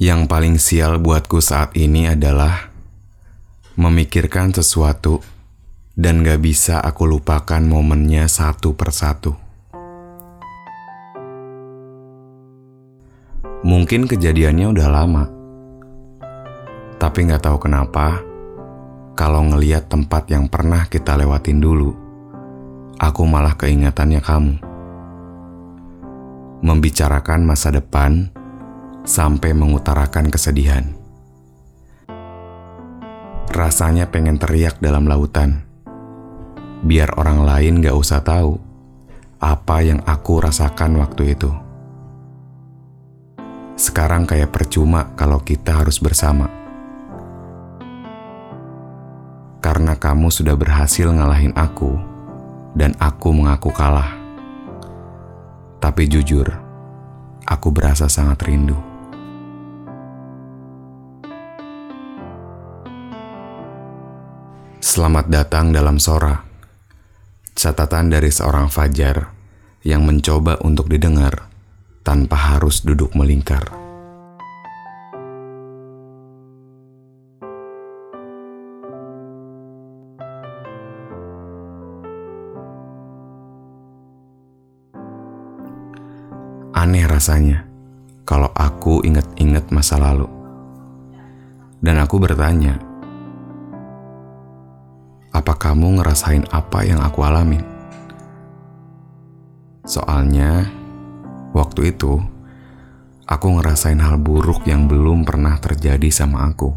Yang paling sial buatku saat ini adalah memikirkan sesuatu dan gak bisa aku lupakan momennya satu persatu. Mungkin kejadiannya udah lama, tapi gak tahu kenapa, kalau ngeliat tempat yang pernah kita lewatin dulu, aku malah keingatannya kamu. Membicarakan masa depan, sampai mengutarakan kesedihan. Rasanya pengen teriak dalam lautan, biar orang lain gak usah tahu apa yang aku rasakan waktu itu. Sekarang kayak percuma kalau kita harus bersama. Karena kamu sudah berhasil ngalahin aku, dan aku mengaku kalah. Tapi jujur, aku berasa sangat rindu. Selamat datang dalam Sora. Catatan dari seorang fajar yang mencoba untuk didengar tanpa harus duduk melingkar. Aneh rasanya kalau aku inget-inget masa lalu. Dan aku bertanya, apa kamu ngerasain apa yang aku alamin? Soalnya, waktu itu aku ngerasain hal buruk yang belum pernah terjadi sama aku.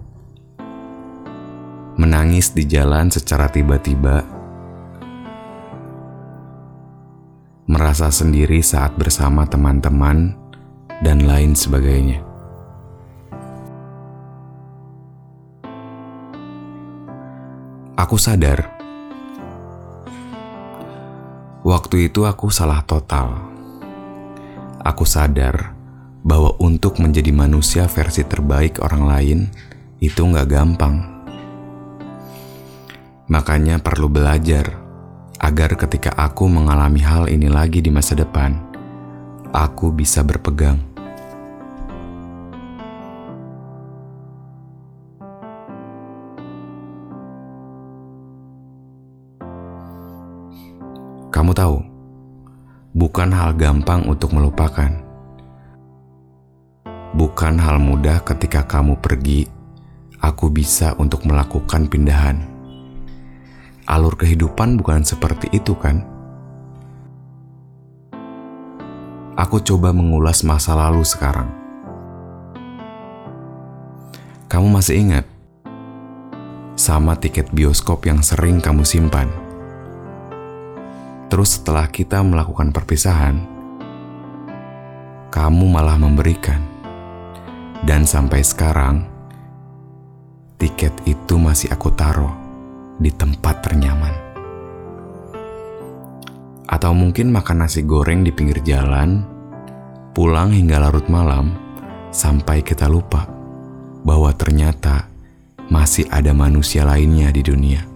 Menangis di jalan secara tiba-tiba, merasa sendiri saat bersama teman-teman, dan lain sebagainya. Aku sadar, waktu itu aku salah total. Aku sadar bahwa untuk menjadi manusia versi terbaik orang lain itu nggak gampang. Makanya perlu belajar agar ketika aku mengalami hal ini lagi di masa depan, aku bisa berpegang. Tahu, bukan hal gampang untuk melupakan. Bukan hal mudah ketika kamu pergi, aku bisa untuk melakukan pindahan. Alur kehidupan bukan seperti itu, kan? Aku coba mengulas masa lalu sekarang. Kamu masih ingat sama tiket bioskop yang sering kamu simpan? Terus setelah kita melakukan perpisahan, kamu malah memberikan. Dan sampai sekarang, tiket itu masih aku taruh di tempat ternyaman. Atau mungkin makan nasi goreng di pinggir jalan, pulang hingga larut malam, sampai kita lupa bahwa ternyata masih ada manusia lainnya di dunia.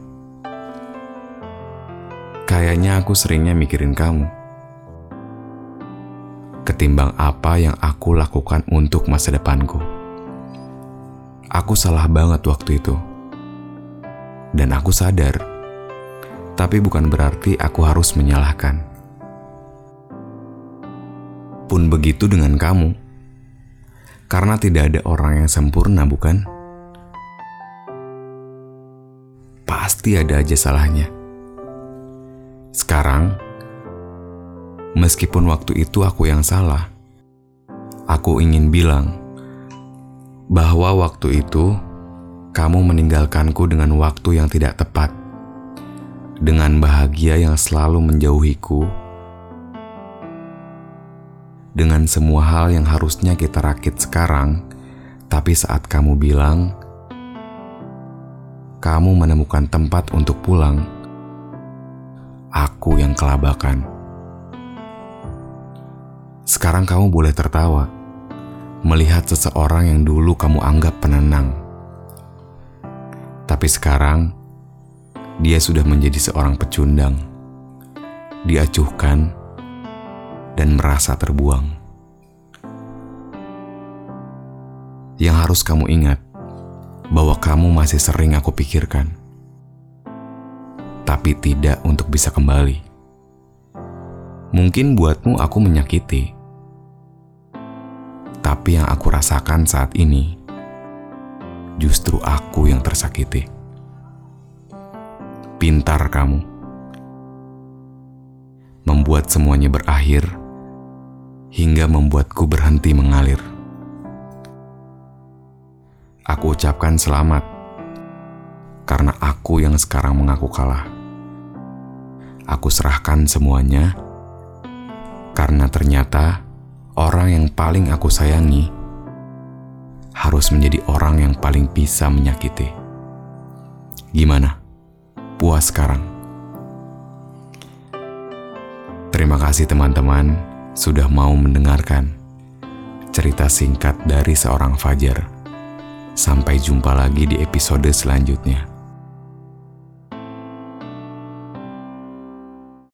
Kayaknya aku seringnya mikirin kamu. Ketimbang apa yang aku lakukan untuk masa depanku. Aku salah banget waktu itu. Dan aku sadar. Tapi bukan berarti aku harus menyalahkan. Pun begitu dengan kamu. Karena tidak ada orang yang sempurna, bukan? Pasti ada aja salahnya sekarang, meskipun waktu itu aku yang salah, aku ingin bilang bahwa waktu itu kamu meninggalkanku dengan waktu yang tidak tepat dengan bahagia yang selalu menjauhiku, dengan semua hal yang harusnya kita rakit sekarang, tapi saat kamu bilang kamu menemukan tempat untuk pulang, aku yang kelabakan. Sekarang kamu boleh tertawa melihat seseorang yang dulu kamu anggap penenang, tapi sekarang dia sudah menjadi seorang pecundang, diacuhkan, dan merasa terbuang. Yang harus kamu ingat bahwa kamu masih sering aku pikirkan, tapi tidak untuk bisa kembali. Mungkin buatmu aku menyakiti, tapi yang aku rasakan saat ini justru aku yang tersakiti pintar kamu. Membuat semuanya berakhir hingga membuatku berhenti mengalir. Aku ucapkan selamat karena aku yang sekarang mengaku kalah. Aku serahkan semuanya karena ternyata orang yang paling aku sayangi harus menjadi orang yang paling bisa menyakiti. Gimana? puas sekarang. Terima kasih teman-teman sudah mau mendengarkan cerita singkat dari seorang Fajar. Sampai jumpa lagi di episode selanjutnya.